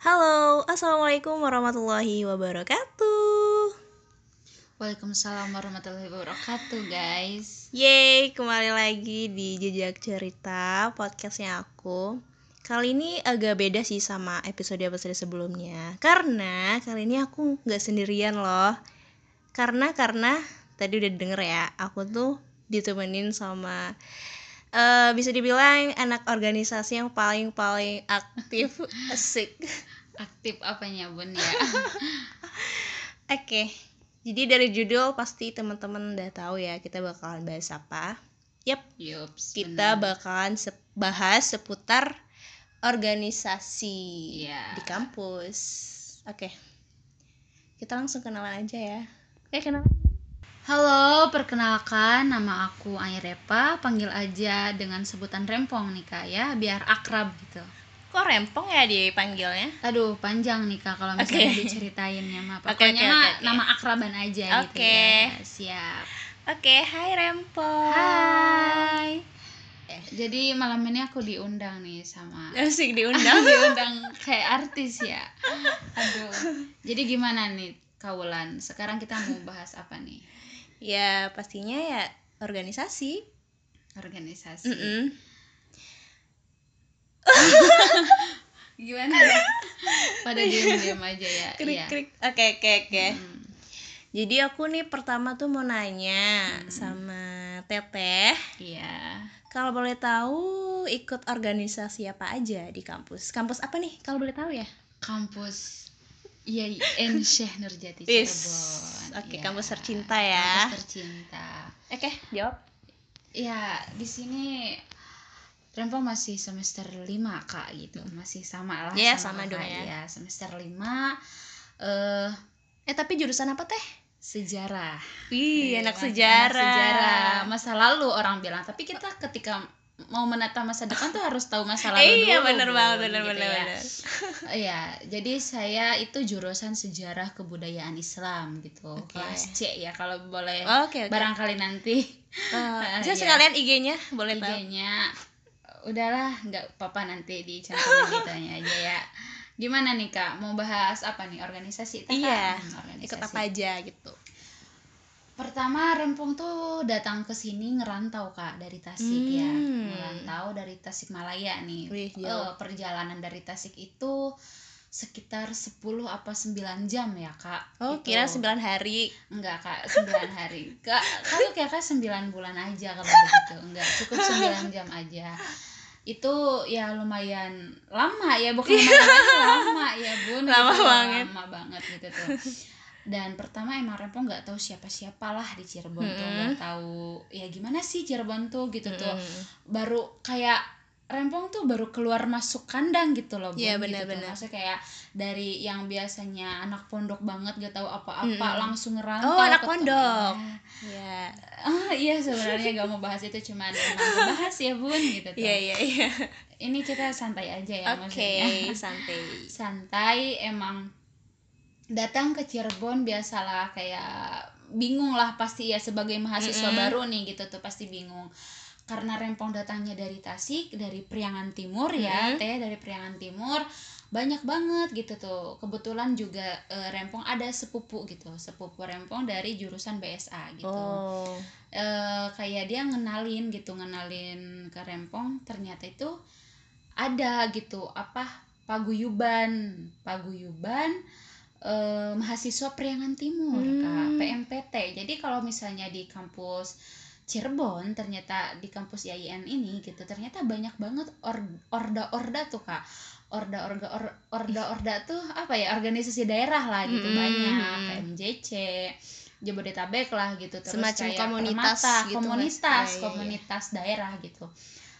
Halo, Assalamualaikum warahmatullahi wabarakatuh. Waalaikumsalam warahmatullahi wabarakatuh guys. Yeay, kembali lagi di Jejak Cerita, podcastnya aku. Kali ini agak beda sih sama episode-episode sebelumnya. Karena kali ini aku nggak sendirian loh. Karena, karena, tadi udah denger ya Aku tuh ditemenin sama eh bisa dibilang anak organisasi yang paling-paling aktif asik Aktif apanya bun ya Oke, jadi dari judul pasti teman-teman udah tahu ya kita bakalan bahas apa. Yap, Yups kita benar. bakalan se- bahas seputar organisasi Iya. di kampus. Oke, kita langsung kenalan aja ya. Oke, kenalan. Halo perkenalkan nama aku Ayrepa Panggil aja dengan sebutan Rempong nih kak ya Biar akrab gitu Kok rempong ya dipanggilnya? Aduh panjang nih kak kalau misalnya Oke. diceritainnya mah Oke, Pokoknya mah oke, oke. nama akraban aja gitu Oke. ya Siap Oke, hai rempong. Hai Jadi malam ini aku diundang nih sama Asik diundang. diundang kayak artis ya aduh jadi gimana nih Kaulan sekarang kita mau bahas apa nih ya pastinya ya organisasi. organisasi Mm-mm. gimana ya pada diam-diam aja ya Krik Iya. krik. Oke oke oke. Jadi aku nih pertama tuh mau nanya Hmm. sama Teteh, iya kalau boleh tahu ikut organisasi apa aja di kampus? Kampus apa nih kalau boleh tahu ya? kampus IAIN Syekh Nurjati. Cirebon Oke, Iya. kampus tercinta ya. kampus tercinta Oke, jawab. ya di sini Rempong masih semester 5 kak gitu masih sama lah Iya, sama kakak, dong ya. Iya, semester 5 eh Eh tapi jurusan apa teh? sejarah Wih, Iya, anak sejarah. anak sejarah masa lalu orang bilang tapi kita ketika mau menata masa depan tuh harus tahu masa lalu Eh, iya dulu, bener Bun, banget, bener gitu ya. bener. Iya, jadi saya itu jurusan sejarah kebudayaan Islam gitu Oke. kelas C ya kalau boleh Oke oke. barangkali nanti Eh, bisa Iya. sekalian IG-nya boleh tahu. IG-nya udahlah nggak apa-apa nanti dicantumin gitunya aja ya gimana nih kak mau bahas apa nih organisasi? Iya, Hmm, Ikut organisasi. apa aja gitu. Pertama Rempong tuh datang ke sini ngerantau kak dari Tasik ya Hmm. ngerantau dari Tasikmalaya nih Wih, jauh. perjalanan dari Tasik itu sekitar 10 apa 9 jam ya kak Oh, Itu. kira 9 hari. enggak kak 9 hari kak kalau kayak kak 9 bulan aja kalau begitu enggak cukup 9 jam aja itu ya lumayan lama ya bukan lumayan lagi, lama ya bun Lama Gitu, banget. lama banget gitu tuh dan pertama emang Rempong nggak tahu siapa-siapa lah di Cirebon tuh Mm-mm. nggak tahu ya gimana sih Cirebon tuh gitu tuh Mm-mm. baru kayak Rempong tuh baru keluar masuk kandang gitu loh Iya, gitu tuh. benar-benar. Maksudnya kayak dari yang biasanya anak pondok banget gak tahu apa-apa Mm-mm. langsung ngerantau Oh, anak pondok. Iya. Ya. Ah, iya sebenarnya gak mau bahas itu cuman emang bahas ya bun gitu tuh. Iya iya iya. Ini kita santai aja ya Oke, maksudnya. santai. Santai emang datang ke Cirebon biasalah kayak bingung lah pasti ya sebagai mahasiswa Mm-mm. baru nih gitu tuh pasti bingung karena Rempong datangnya dari Tasik dari Priangan Timur ya Mm-mm. teh dari Priangan Timur banyak banget gitu tuh kebetulan juga eh, Rempong ada sepupu gitu sepupu Rempong dari jurusan BSA gitu Oh. eh, kayak dia ngenalin gitu ngenalin ke Rempong ternyata itu ada gitu apa paguyuban paguyuban eh, mahasiswa Priangan Timur Hmm. Kak PMPT jadi kalau misalnya di kampus Cirebon ternyata di kampus IAIN ini gitu ternyata banyak banget or- orda-orda tuh kak orda-orda or- orda-orda tuh apa ya organisasi daerah lah gitu Mm-mm. banyak kayak MJC Jabodetabek lah gitu terus Semacam kayak komunitas Permata, gitu, komunitas. Iya, iya, iya. komunitas daerah gitu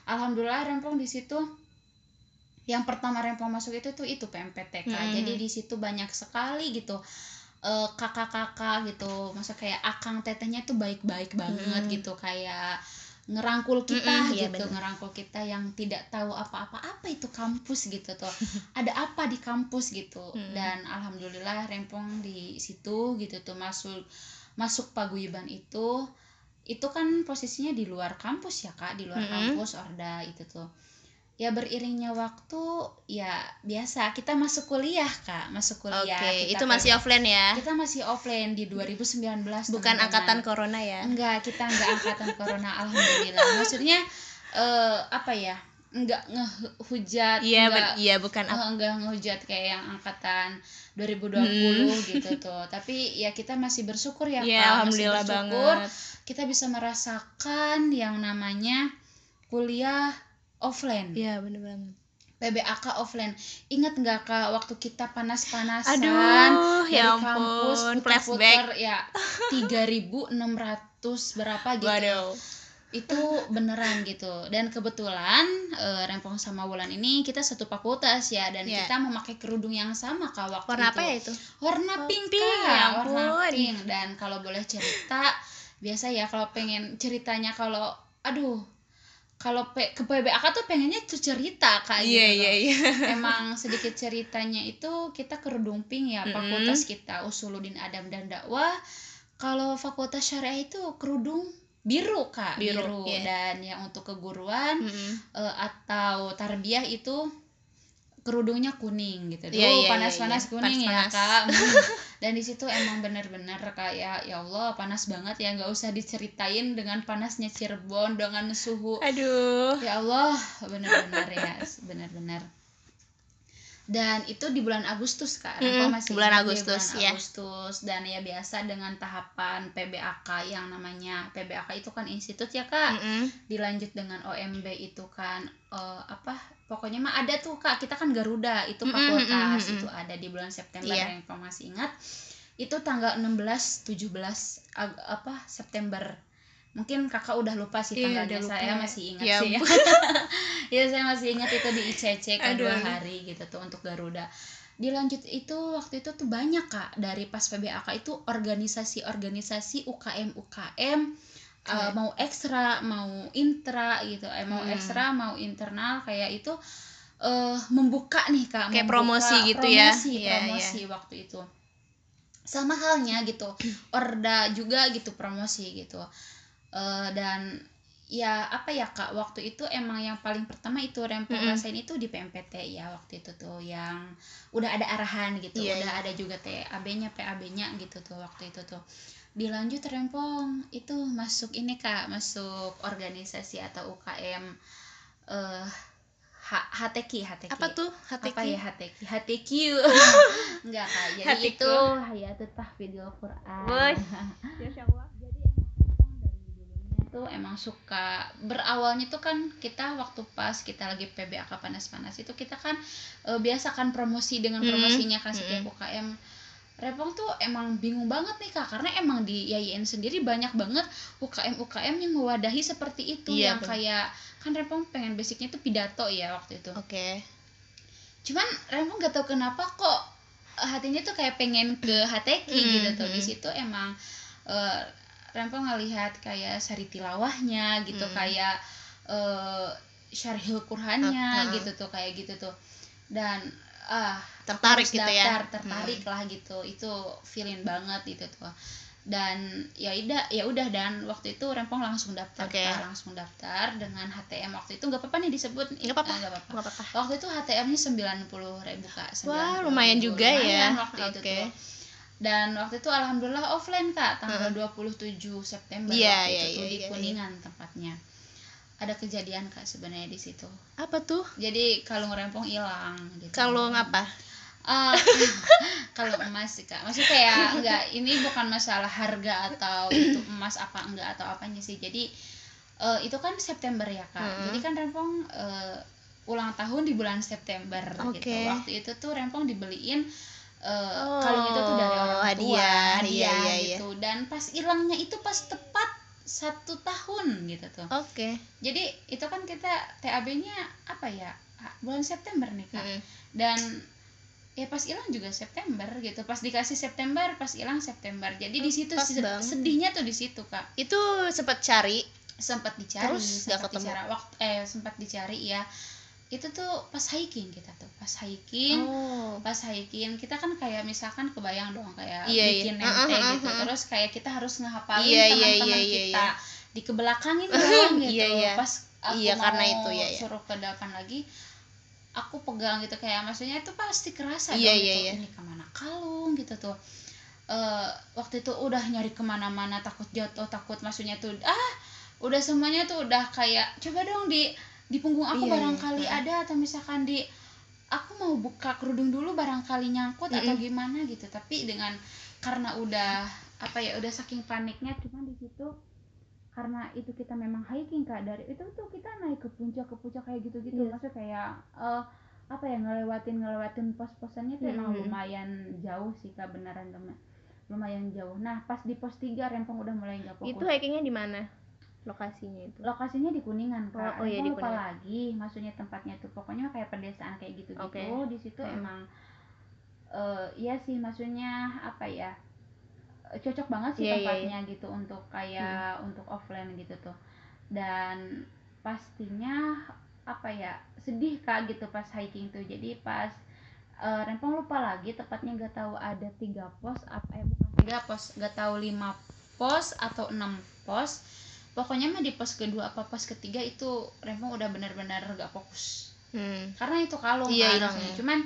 alhamdulillah Rempong di situ yang pertama Rempong masuk itu tuh itu PMPTK Mm-mm. jadi di situ banyak sekali gitu eh, kakak-kakak gitu masa kayak akang tetehnya tuh baik-baik banget Mm-mm. gitu kayak ngerangkul kita iya, gitu bener. ngerangkul kita yang tidak tahu apa-apa apa itu kampus gitu tuh ada apa di kampus gitu Mm. dan alhamdulillah Rempong di situ gitu tuh masuk masuk paguyuban itu itu kan posisinya di luar kampus ya kak di luar Mm-mm. kampus Orda itu tuh ya beriringnya waktu ya biasa kita masuk kuliah kak masuk kuliah kita itu masih PB offline ya. kita masih offline di 2019 Bukan teman-teman. angkatan corona ya. enggak kita enggak angkatan corona alhamdulillah maksudnya eh apa ya enggak ngehujat Iya, enggak iya bukan ap- enggak ngehujat kayak yang angkatan 2020 Hmm. gitu tuh tapi ya kita masih bersyukur ya Iya, Kak masih alhamdulillah bersyukur banget. kita bisa merasakan yang namanya kuliah offline Iya, bener banget. PBAK offline ingat nggak kak waktu kita panas-panasan Aduh, dari ya kampus ampun, puter-puter flashback. ya 3600 berapa gitu Waduh. itu beneran gitu dan kebetulan eh, Rempong sama Wulan ini kita satu fakultas ya dan Iya. kita memakai kerudung yang sama kak waktu Warna itu apa ya itu? warna Oh, pink, pink, Kak. ya warna ampun. pink dan kalau boleh cerita biasa ya kalau pengen ceritanya kalau aduh kalau pe- ke PBAK tuh pengennya tuh cerita kak Iya, gitu iya, loh. iya. emang sedikit ceritanya itu kita kerudung pink ya Mm-mm. fakultas kita Usuluddin Adam dan dakwah kalau fakultas syariah itu kerudung biru kak Biru, iya. dan yang untuk keguruan Mm-mm. eh, atau tarbiyah itu kerudungnya kuning gitu. Duh, Iya, iya, panas-panas iya. kuning ya, Panas-panas. Kak. Hmm. Dan di situ emang bener-bener kayak ya Allah, panas banget ya, nggak usah diceritain dengan panasnya Cirebon dengan suhu. Aduh. Ya Allah, bener-bener ya, bener-bener. Dan itu di bulan Agustus Kak. Rempong Mm-mm, bulan Agustus, bulan ya. Agustus dan ya biasa dengan tahapan PBAK yang namanya PBAK itu kan institut ya Kak Mm-mm. dilanjut dengan OMB itu kan eh, apa pokoknya mah ada tuh kak kita kan Garuda itu fakultas mm-mm, mm-mm. itu ada di bulan September Iya. yang masih ingat itu tanggal 16 17 ag- apa September mungkin kakak udah lupa sih Iya, tanggalnya lupa saya ya. masih ingat Ya sih ya. ya saya masih ingat itu di ICC kan Aduh, dua hari gitu tuh untuk Garuda dilanjut itu waktu itu tuh banyak kak dari pas PBAK itu organisasi-organisasi UKM UKM uh, Kayak- mau ekstra mau intra gitu eh, mau Hmm. ekstra mau internal kayak itu eh membuka nih kak Kayak membuka promosi gitu ya. promosi Iya, promosi waktu itu sama halnya gitu orda juga gitu promosi gitu Eh, dan ya apa ya kak waktu itu emang yang paling pertama itu rempong Mm-mm. rasain itu di PMPT ya waktu itu tuh yang udah ada arahan gitu Iya, udah iya. ada juga TAB-nya PAB-nya gitu tuh waktu itu tuh dilanjut rempong itu masuk ini kak masuk organisasi atau UKM eh H- HTQ HTQ Apa tuh? HTQ? apa ya HTQ HTQ enggak kak jadi HTQ. itu Hayatul Tahfidul Quran Rempong dari tuh emang suka berawalnya tuh kan kita waktu pas kita lagi PBAK panas-panas itu kita kan eh, biasa kan promosi dengan promosinya kan setiap. UKM Repong tuh emang bingung banget nih kak karena emang di YIN sendiri banyak banget UKM UKM yang mewadahi seperti itu Iya, yang bener. kayak kan Repong pengen basicnya tuh pidato ya waktu itu Oke. cuman Rempong gak tahu kenapa kok hatinya tuh kayak pengen ke HTQ Mm, gitu tuh di mm. situ emang eh, Rempong ngelihat kayak sari tilawahnya gitu Mm. kayak eh syarhil Qur'annya Ah, ah. gitu tuh kayak gitu tuh dan ah Tertarik harus gitu daftar, ya. tertarik lah gitu itu feeling banget gitu tuh dan ya udah ya udah dan waktu itu Rempong langsung daftar Oke. Kak. langsung daftar dengan HTM waktu itu nggak apa-apa nih disebut Nggak apa-apa. Eh, nggak apa-apa. waktu itu HTM-nya sembilan puluh ribu kak Wah, 90.000. lumayan juga ya. Lumayan waktu itu Oke. tuh dan waktu itu alhamdulillah offline kak tanggal 27 September Iya, waktu iya, itu iya, di iya, Kuningan tempatnya ada kejadian kak sebenarnya di situ. Apa tuh? jadi kalung rempong hilang gitu. Kalung apa? Ah, kalau emas sih kak. Maksudnya kayak enggak ini bukan masalah harga atau itu emas apa enggak atau apanya sih. Jadi eh, itu kan September ya kak. Hmm. jadi kan rempong eh, ulang tahun di bulan September gitu. Oke. waktu itu tuh rempong dibeliin eh, Oh, kalung itu tuh dari orang tua hadiah. Iya, hadiah iya, iya. gitu dan pas hilangnya itu pas tepat satu tahun gitu tuh Oke. jadi itu kan kita TAB-nya apa ya bulan September nih kak Mm-mm. dan ya pas hilang juga September gitu pas dikasih September pas hilang September jadi di situ sedihnya tuh di situ kak Itu sempat cari. sempat dicari Terus sempat ketemu? dicari waktu eh sempat dicari ya itu tuh pas hiking kita tuh pas hiking Oh. pas hiking kita kan kayak misalkan kebayang dong kayak Iya, iya. bikin Uh, uh, nente uh, gitu uh. terus kayak kita harus ngehafalin Iya, iya, teman-teman iya, iya, kita iya. dikebelakangin dong gitu Iya, iya. pas aku Iya, mau karena itu, ya, ya. suruh ke depan lagi aku pegang gitu kayak maksudnya itu pasti kerasa Iya, dong iya, gitu. iya. ini ke mana kalung gitu tuh Eh, waktu itu udah nyari ke mana-mana takut jatuh takut maksudnya tuh ah udah semuanya tuh udah kayak coba dong di di punggung aku Iya, iya. barangkali ada atau misalkan di aku mau buka kerudung dulu barangkali nyangkut atau Mm-mm. gimana gitu tapi dengan karena udah apa ya udah saking paniknya cuman di situ karena itu kita memang hiking kak dari itu tuh kita naik ke puncak ke puncak kayak gitu gitu Iya. maksudnya kayak eh, apa ya ngelewatin ngelewatin pos-posannya tuh emang Mm-mm. lumayan jauh sih kak beneran temen lumayan jauh nah pas di pos 3 rempong udah mulai nggak fokus itu hikingnya di mana lokasinya itu. Lokasinya di kuningan kak Oh, oh iya, di lupa Kuningan. lagi maksudnya tempatnya tuh. Pokoknya kayak pedesaan kayak gitu gitu Oke. di situ Hmm. emang eh iya sih maksudnya apa ya cocok banget sih Iya, iya, Hmm. tempatnya gitu untuk kayak untuk offline gitu tuh. Dan pastinya apa ya sedih kak gitu pas hiking tuh. Jadi pas eh, Rempong lupa lagi tepatnya nggak tahu ada tiga pos apa eh bukan. Tiga pos nggak tahu lima pos atau enam pos pokoknya mah di pos kedua apa pos ketiga itu Rempong udah benar-benar gak fokus. Hmm. karena itu kalung Iya, kan hilang maksudnya. ya. cuman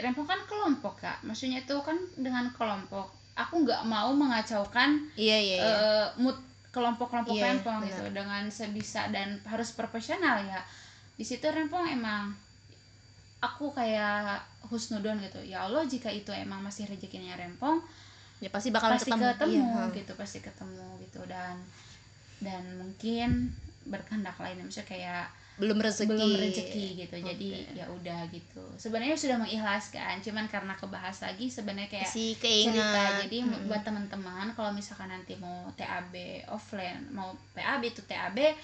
Rempong kan kelompok kak. Maksudnya itu kan dengan kelompok. Aku nggak mau mengacaukan iya iya iya. eh, mood kelompok-kelompok Iya, Rempong benar. gitu. dengan sebisa dan harus profesional ya. Di situ Rempong emang aku kayak husnudon gitu. Ya Allah jika itu emang masih rezekinya Rempong ya pasti bakal pasti ketemu, ketemu, Iya, gitu pasti ketemu gitu. Dan dan mungkin berkehendak lain misalnya kayak belum rezeki. Belum rezeki gitu. Jadi Oke. ya udah gitu. Sebenarnya sudah mengikhlaskan cuman karena kebahas lagi sebenarnya kayak si cerita. jadi Mm-mm. buat teman-teman kalau misalkan nanti mau TAB offline mau PAB itu TAB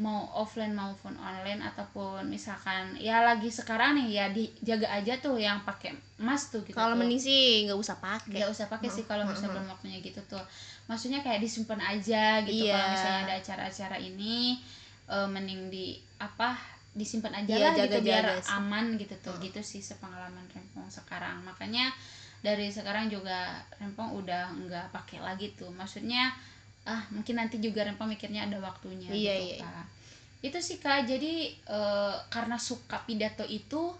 mau offline maupun online ataupun misalkan ya lagi sekarang nih ya dijaga aja tuh yang pakai emas tuh gitu kalau mending sih nggak usah pakai. Nggak usah pakai sih kalau misalnya belum waktunya gitu tuh. Maksudnya kayak disimpan aja gitu Iya. kalau misalnya ada acara-acara ini eh, mending di apa disimpan aja Iya, lah gitu biar jaga-jaga sih. aman gitu tuh. Gitu sih sepengalaman rempong sekarang. Makanya dari sekarang juga rempong udah nggak pakai lagi tuh. Maksudnya ah mungkin nanti juga rempong mikirnya ada waktunya Iya, gitu iya, iya. kak. Itu sih kak. Jadi eh, karena suka pidato itu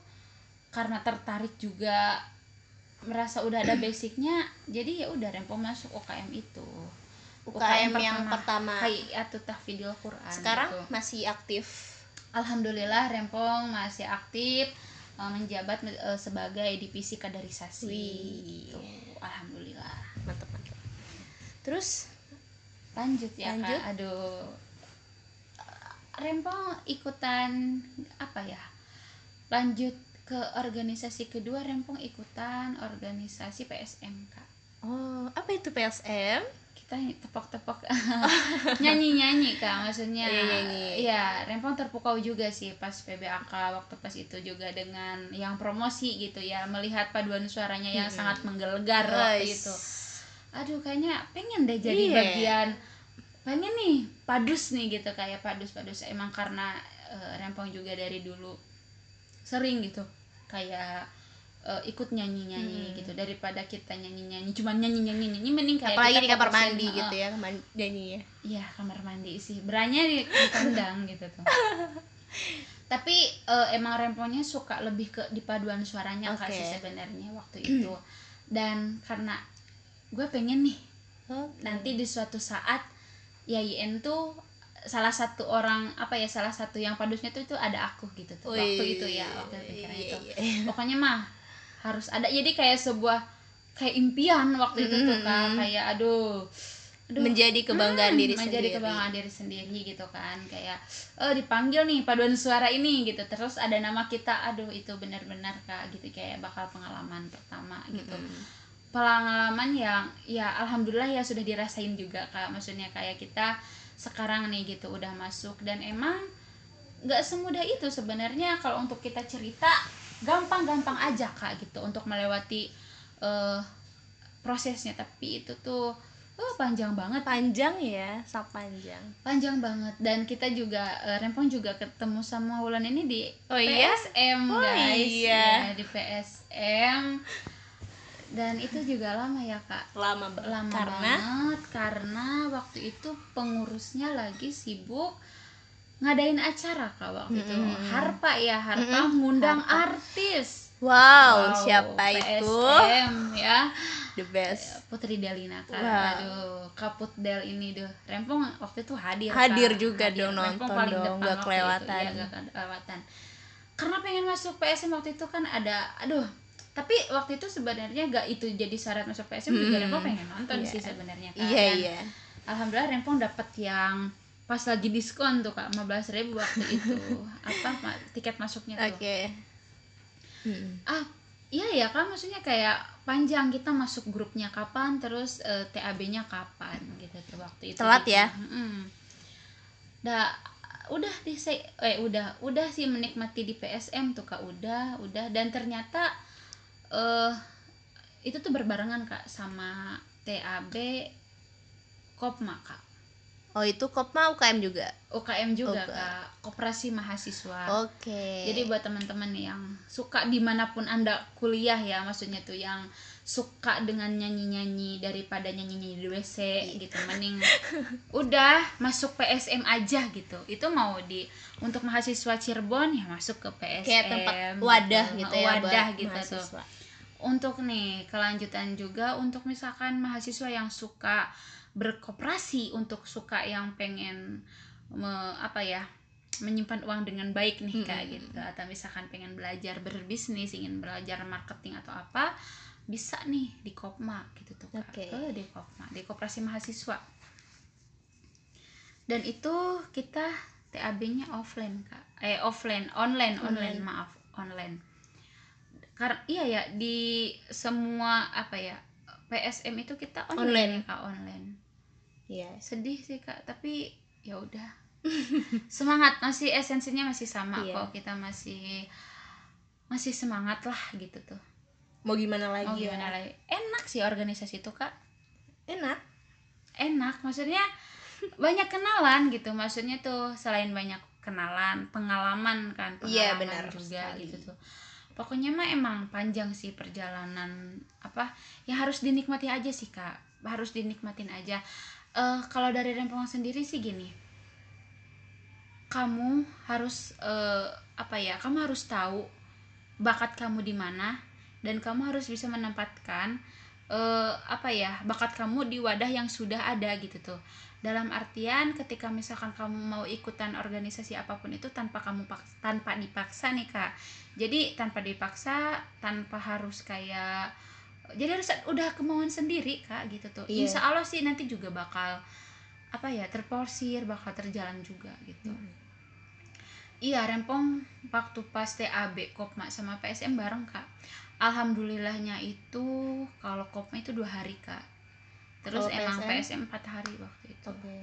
karena tertarik juga merasa udah ada basicnya jadi ya udah rempong masuk UKM itu. UKM yang pertama. Hayatu Tahfidil Quran sekarang gitu. masih aktif Alhamdulillah Rempong masih aktif eh, menjabat eh, sebagai divisi kaderisasi Wih. Gitu. Alhamdulillah mantap mantap terus lanjut ya Lanjut. kak aduh Rempong ikutan apa ya lanjut ke organisasi kedua Rempong ikutan organisasi PSM kak oh apa itu PSM tepok-tepok nyanyi-nyanyi kak maksudnya Iya, nyanyi. ya Rempong terpukau juga sih pas PBAK waktu pas itu juga dengan yang promosi gitu ya melihat paduan suaranya yang Mm-mm. sangat menggelegar waktu Guys. itu aduh kayaknya pengen deh jadi Iya. bagian pengen nih padus nih gitu kayak padus-padus emang karena eh, Rempong juga dari dulu sering gitu kayak eh, ikut nyanyi-nyanyi Hmm. gitu daripada kita nyanyi-nyanyi cuman nyanyi-nyanyi nyanyi mending kayak apalagi di kamar mandi eh, gitu ya man- nyanyinya Iya kamar mandi sih beranya di, di kandang gitu tuh. Tapi eh, emang remponya suka lebih ke di paduan suaranya kak Oke. sih sebenarnya waktu itu. Dan karena gue pengen nih nanti di suatu saat YIN tuh salah satu orang apa ya salah satu yang padusnya tuh itu ada aku gitu tuh waktu itu ya waktu pikiran itu. Iya, pokoknya mah harus ada. Jadi kayak sebuah kayak impian waktu itu tuh kak. Mm-mm. kayak aduh aduh. Menjadi kebanggaan Hmm, diri menjadi sendiri. kebanggaan diri sendiri gitu kan. Kayak oh dipanggil nih paduan suara ini gitu. Terus ada nama kita aduh itu benar-benar kak gitu. Kayak bakal pengalaman pertama gitu. Mm-mm. pengalaman yang ya alhamdulillah ya sudah dirasain juga kak. Maksudnya kayak kita sekarang nih gitu udah masuk. Dan emang nggak semudah itu sebenarnya. Kalau untuk kita cerita gampang-gampang aja kak gitu untuk melewati eh, prosesnya. Tapi itu tuh oh, panjang banget. Panjang ya sak panjang panjang banget. Dan kita juga eh, Rempong juga ketemu sama Wulan ini di Oh iya? PSM Oh guys. iya. Ya, di PSM dan itu juga lama ya kak? Lama lama karena? banget. Karena waktu itu pengurusnya lagi sibuk ngadain acara kak waktu itu Mm-mm. harpa ya harpa Mm-mm, ngundang Harpa. artis wow, siapa itu PSM ya the best Putri Delina kak Wow. aduh kaput Del ini deh Rempong waktu itu hadir Hadir Kak. juga dong, Rempong nonton paling dong, waktu kelewatan. itu. Nggak kelewatan karena pengen masuk PSM waktu itu kan ada aduh tapi waktu itu sebenarnya gak itu jadi syarat masuk PSM juga Hmm. Rempong pengen nonton Iya. sih sebenarnya kak iya Dan iya alhamdulillah Rempong dapat yang pas lagi diskon tuh kak 15.000 ribu waktu itu apa ma- tiket masuknya tuh oke Mm. ah iya ya kan maksudnya kayak panjang kita masuk grupnya kapan terus eh, TAB-nya kapan gitu tuh waktu itu Telat gitu. ya? Dah udah di eh udah udah sih menikmati di PSM tuh kak udah udah dan ternyata eh itu tuh berbarengan kak sama TAB Kopma kak oh itu kopma UKM juga UKM juga kak Koperasi Mahasiswa oke jadi buat teman-teman yang suka di mana pun anda kuliah ya, maksudnya tuh yang suka dengan nyanyi-nyanyi daripada nyanyi-nyanyi di WC gitu, mending udah masuk PSM aja gitu. Itu mau di untuk mahasiswa Cirebon ya masuk ke PSM. kayak tempat gitu. wadah gitu ya Wadah buat gitu tuh. mahasiswa. Untuk nih kelanjutan juga untuk misalkan mahasiswa yang suka berkoperasi untuk suka yang pengen me- apa ya menyimpan uang dengan baik nih kak Mm-mm. gitu atau misalkan pengen belajar berbisnis ingin belajar marketing atau apa bisa nih di Kopma gitu tuh kak Oke. Eh, di Kopma di koperasi mahasiswa dan itu kita TAB-nya offline kak eh offline online online, Online. maaf online karena iya ya di semua apa ya PSM itu kita online, Online. ya kak online iya sedih sih kak. Tapi ya udah. Semangat masih esensinya masih sama Iya. kok. Kita masih masih semangat lah gitu tuh. Mau gimana lagi mau ya? gimana lagi? Enak sih organisasi itu kak. Enak? Enak maksudnya banyak kenalan gitu. Maksudnya tuh selain banyak kenalan pengalaman kan Iya, pengalaman benar juga sekali. gitu tuh. Pokoknya mah emang panjang sih perjalanan apa yang harus dinikmati aja sih kak. Harus dinikmatin aja Eh kalau dari Rempong sendiri sih gini. Kamu harus eh, apa ya kamu harus tahu bakat kamu di mana dan kamu harus bisa menempatkan eh, apa ya bakat kamu di wadah yang sudah ada gitu tuh. Dalam artian ketika misalkan kamu mau ikutan organisasi apa pun itu tanpa kamu tanpa dipaksa nih kak. Jadi tanpa dipaksa tanpa harus kayak jadi harus udah kemauan sendiri kak gitu tuh. Iya. insya Allah sih nanti juga bakal apa ya terporsir bakal terjalan juga gitu. Iya rempong waktu pas TAB Kopma sama PSM bareng kak. Alhamdulillahnya itu kalau Kopma itu dua hari kak. Terus Kalau emang PSM? PSM empat hari waktu itu. Oke.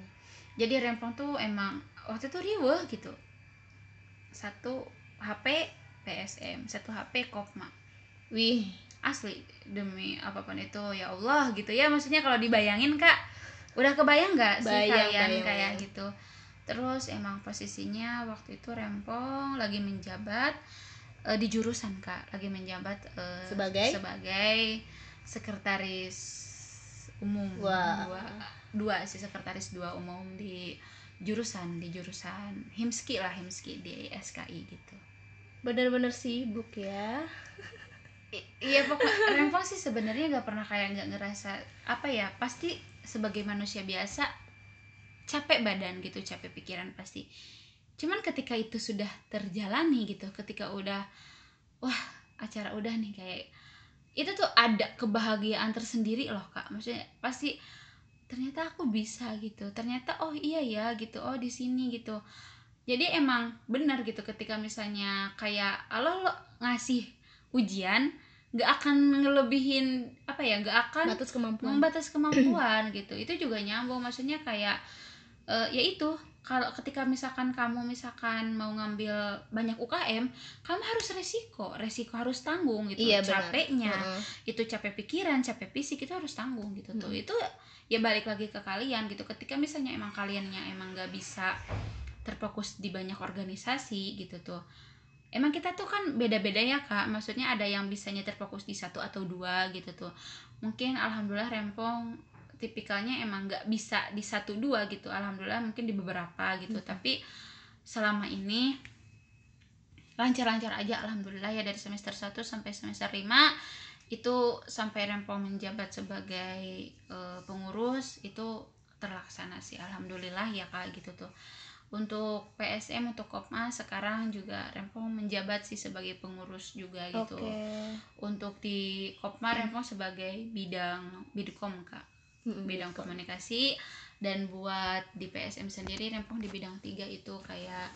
Jadi rempong tuh emang waktu itu riweh gitu. Satu HP PSM satu HP Kopma. Wih asli demi apa pun itu ya Allah gitu ya maksudnya kalau dibayangin kak udah kebayang nggak sih Bayang, kalian bayang, kayak bayang. gitu terus emang posisinya waktu itu rempong lagi menjabat eh, di jurusan kak lagi menjabat eh, Sebagai? sebagai sekretaris umum Wah. dua dua sih sekretaris dua umum di jurusan di jurusan himski lah himski di SKI gitu bener-bener sibuk ya iya pokoknya Rempong sih sebenarnya nggak pernah kayak nggak ngerasa apa ya pasti sebagai manusia biasa capek badan gitu capek pikiran pasti. Cuman ketika itu sudah terjalani gitu ketika udah wah acara udah nih kayak itu tuh ada kebahagiaan tersendiri loh kak. Maksudnya pasti ternyata aku bisa gitu ternyata oh iya ya gitu oh di sini gitu. Jadi emang benar gitu ketika misalnya kayak lo lo ngasih ujian nggak akan ngelebihin apa ya nggak akan batas kemampuan. membatas kemampuan gitu. Itu juga nyambung maksudnya kayak eh, ya itu kalau ketika misalkan kamu misalkan mau ngambil banyak UKM kamu harus resiko resiko harus tanggung gitu Iya, capeknya. Heeh. itu capek pikiran capek fisik itu harus tanggung gitu tuh. Mm. itu ya balik lagi ke kalian gitu. Ketika misalnya emang kaliannya emang nggak bisa terfokus di banyak organisasi gitu tuh emang kita tuh kan beda-beda ya kak. Maksudnya ada yang bisanya terfokus di satu atau dua gitu tuh. Mungkin alhamdulillah rempong tipikalnya emang nggak bisa di satu dua gitu. Alhamdulillah mungkin di beberapa gitu. Hmm. tapi selama ini lancar-lancar aja alhamdulillah ya. Dari semester 1 sampai semester 5 itu sampai rempong menjabat sebagai uh, pengurus itu terlaksana sih. Alhamdulillah ya kak gitu tuh untuk PSM untuk Kopma sekarang juga Rempong menjabat sih sebagai pengurus juga gitu. Okay. Untuk di Kopma Rempong sebagai bidang bidkom kak, mm-hmm. bidang komunikasi dan buat di PSM sendiri Rempong di bidang tiga itu kayak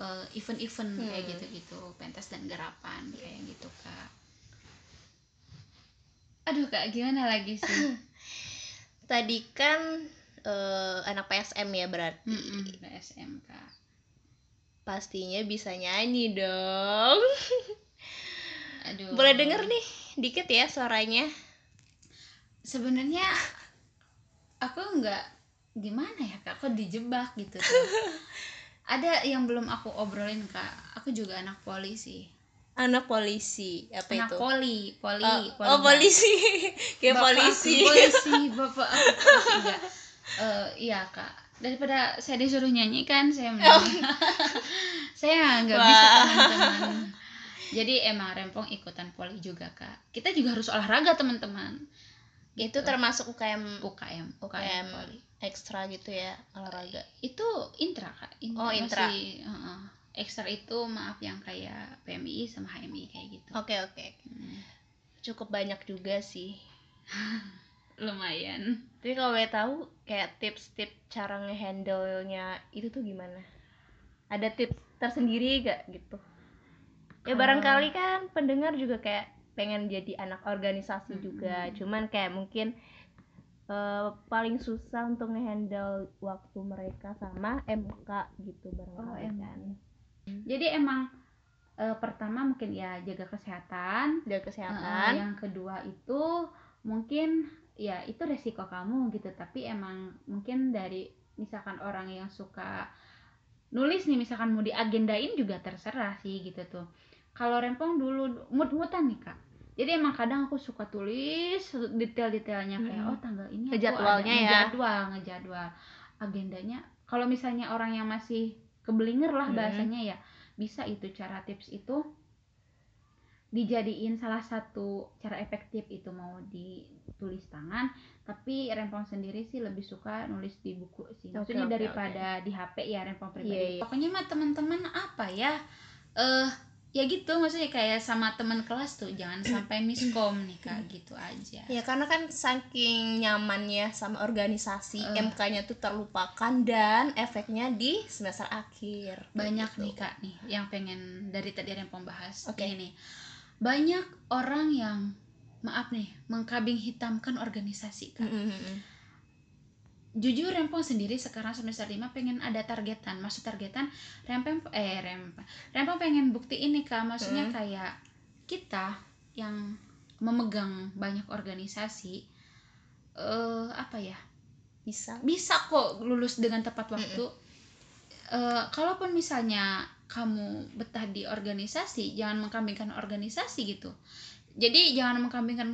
uh, event-event hmm. kayak gitu-gitu, pentas dan garapan kayak gitu kak. Aduh kak gimana lagi sih? Tadi kan uh, anak PSM ya berarti. Mm -mm, PSM kak pastinya bisa nyanyi dong. Aduh. Boleh denger nih dikit ya suaranya. Sebenarnya aku nggak gimana ya kak? Aku dijebak gitu tuh? Ada yang belum aku obrolin kak. Aku juga anak polisi anak polisi apa anak itu? poli poli, oh, poli oh polisi. Kayak polisi. polisi bapak aku enggak uh, iya kak. Daripada saya disuruh nyanyi kan saya oh. saya nggak bisa teman-teman. Jadi emang rempong ikutan poli juga kak. Kita juga harus olahraga teman-teman. Itu gitu. termasuk UKM UKM UKM, UKM poli. ekstra gitu ya olahraga? Itu intra kak. Intra oh intra. masih, uh, uh, ekstra itu maaf yang kayak PMI sama HMI kayak gitu. Oke okay, oke. Okay. hmm. cukup banyak juga sih lumayan. Tapi kalau boleh tahu kayak tips-tips cara ngehandle-nya itu tuh gimana? Ada tips tersendiri gak gitu? Ya barangkali kan pendengar juga kayak pengen jadi anak organisasi hmm. juga cuman kayak mungkin uh, paling susah untuk ngehandle waktu mereka sama MK gitu barangkali oh, kan. Jadi emang uh, pertama mungkin ya jaga kesehatan. Jaga kesehatan. Uh, yang kedua itu mungkin ya itu resiko kamu gitu. Tapi emang mungkin dari misalkan orang yang suka nulis nih misalkan mau diagendain juga terserah sih gitu tuh. Kalau rempong dulu mut-mutan nih kak. Jadi emang kadang aku suka tulis detail-detailnya kayak hmm. oh tanggal ini aku jadwalnya ya. ngejadwal ngejadwal. Agendanya kalau misalnya orang yang masih kebelinger lah hmm. bahasanya ya bisa itu cara tips itu dijadiin salah satu cara efektif itu mau ditulis tangan tapi rempong sendiri sih lebih suka nulis di buku sih maksudnya okay, daripada okay. di HP ya rempong pribadi yeah, yeah. pokoknya mah teman-teman apa ya eh uh, ya gitu maksudnya kayak sama teman kelas tuh jangan sampai miskom nih kak gitu aja ya karena kan saking nyamannya sama organisasi uh, MK-nya tuh terlupakan dan efeknya di semester akhir banyak gitu. nih kak nih yang pengen dari tadi yang bahas okay. ini nih banyak orang yang maaf nih mengkabing hitamkan organisasi kan mm -hmm. jujur rempong sendiri sekarang semester 5 pengen ada targetan maksud targetan rempong eh rempong rempong pengen bukti ini kak maksudnya mm. kayak kita yang memegang banyak organisasi eh uh, apa ya bisa bisa kok lulus dengan tepat waktu mm -mm. Uh, kalaupun misalnya kamu betah di organisasi jangan mengkambingkan organisasi gitu. Jadi jangan mengkambingkan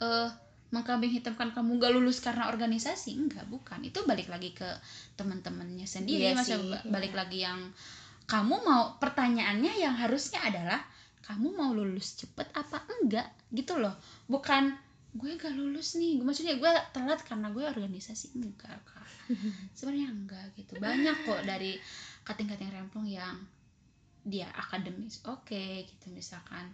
uh, mengkambing hitamkan kamu gak lulus karena organisasi. Enggak bukan. Itu balik lagi ke teman-temannya sendiri iya masa balik iya. lagi yang kamu mau pertanyaannya yang harusnya adalah kamu mau lulus cepet apa enggak? Gitu loh. Bukan gue gak lulus nih. Maksudnya gue telat karena gue organisasi. Enggak kak. Sebenarnya enggak gitu. Banyak kok dari kating-kating rempong yang dia akademis. Oke okay, gitu misalkan.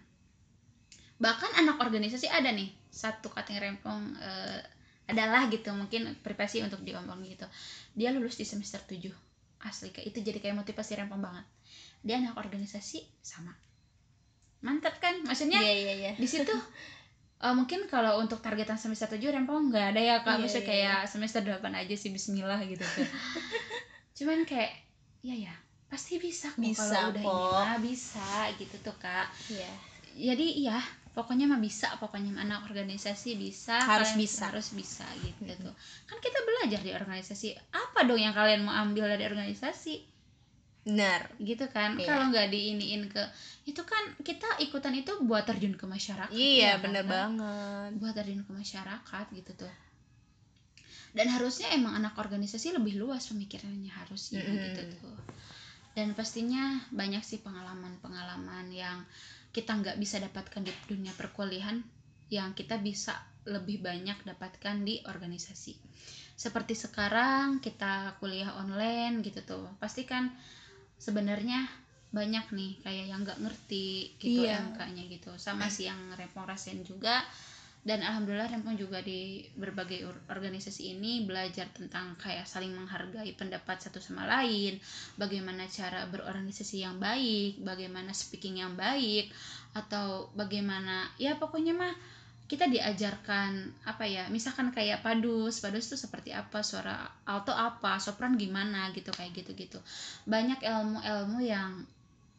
Bahkan anak organisasi ada nih satu kating rempong uh, adalah gitu mungkin privasi untuk diomong gitu. Dia lulus di semester 7 asli kayak itu jadi kayak motivasi rempong banget. Dia anak organisasi sama. Mantap kan? Maksudnya yeah, yeah, yeah. di situ uh, mungkin kalau untuk targetan semester 7 rempong nggak ada ya kak. Yeah, maksudnya yeah, kayak yeah. semester 8 aja sih bismillah gitu tuh cuman kayak ya ya. Pasti bisa kok bisa kalau udah ini mah bisa gitu tuh kak. Yeah. jadi iya pokoknya mah bisa pokoknya anak organisasi bisa harus bisa. harus bisa gitu hmm. tuh. Kan kita belajar di organisasi. Apa dong yang kalian mau ambil dari organisasi? Benar. Gitu kan. Iya. kalau nggak diiniin ke itu kan kita ikutan itu buat terjun ke masyarakat iya ya kan, bener Kak? banget. Buat terjun ke masyarakat gitu tuh dan harusnya emang anak organisasi lebih luas pemikirannya harusnya Mm-mm. gitu tuh. Dan pastinya banyak sih pengalaman-pengalaman yang kita nggak bisa dapatkan di dunia perkuliahan yang kita bisa lebih banyak dapatkan di organisasi. Seperti sekarang kita kuliah online gitu tuh. Pasti kan sebenarnya banyak nih kayak yang nggak ngerti gitu Iya. MK-nya gitu. Sama sih yang rasain juga dan alhamdulillah Rempong juga di berbagai or- organisasi ini belajar tentang kayak saling menghargai pendapat satu sama lain bagaimana cara berorganisasi yang baik bagaimana speaking yang baik atau bagaimana ya pokoknya mah kita diajarkan apa ya misalkan kayak padus padus itu seperti apa suara alto apa sopran gimana gitu kayak gitu gitu banyak ilmu-ilmu yang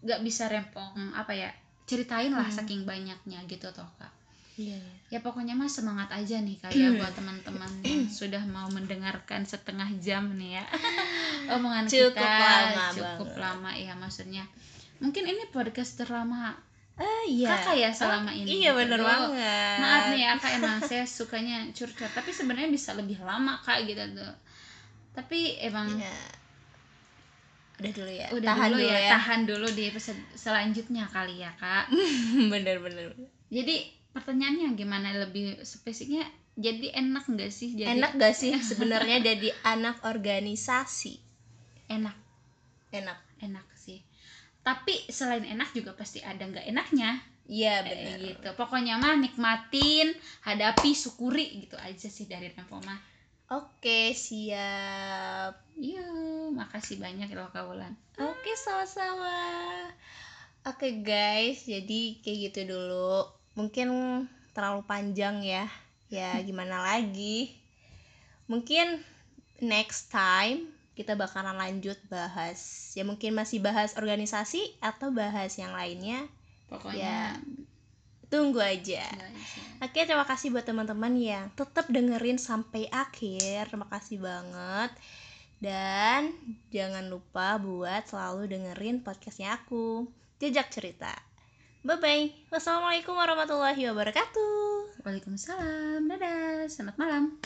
nggak bisa rempong apa ya ceritain lah Hmm. saking banyaknya gitu toh kak iya ya pokoknya mah semangat aja nih kayak buat teman-teman yang sudah mau mendengarkan setengah jam nih ya. Omongan Cukup kita lama cukup banget. lama ya maksudnya. Mungkin ini podcast terlama ah iya. Kakak ya selama ini iya gitu. bener banget. maaf nih ya kak emang saya sukanya curcol tapi sebenarnya bisa lebih lama kak gitu tuh. Tapi emang Iya. udah dulu ya. Udah tahan dulu, ya, ya, tahan dulu di episode selanjutnya kali ya kak. Bener bener. Jadi pertanyaannya gimana lebih spesifiknya? Jadi enak nggak sih jadi? Enak gak sih sebenarnya jadi anak organisasi? Enak. Enak. Enak sih. Tapi selain enak juga pasti ada nggak enaknya. Iya Eh, bener gitu. Pokoknya mah nikmatin hadapi syukuri gitu aja sih dari mah. Oke siap. Iya makasih banyak loh kaulan oke sama-sama. Oke guys jadi kayak gitu dulu mungkin terlalu panjang ya ya gimana lagi mungkin next time kita bakalan lanjut bahas ya mungkin masih bahas organisasi atau bahas yang lainnya pokoknya tunggu aja nggak aja. Oke, terima kasih buat teman-teman yang tetap dengerin sampai akhir. Terima kasih banget. Dan jangan lupa buat selalu dengerin podcastnya aku, Jejak Cerita. Bye-bye. Wassalamualaikum warahmatullahi wabarakatuh. Waalaikumsalam dadah selamat malam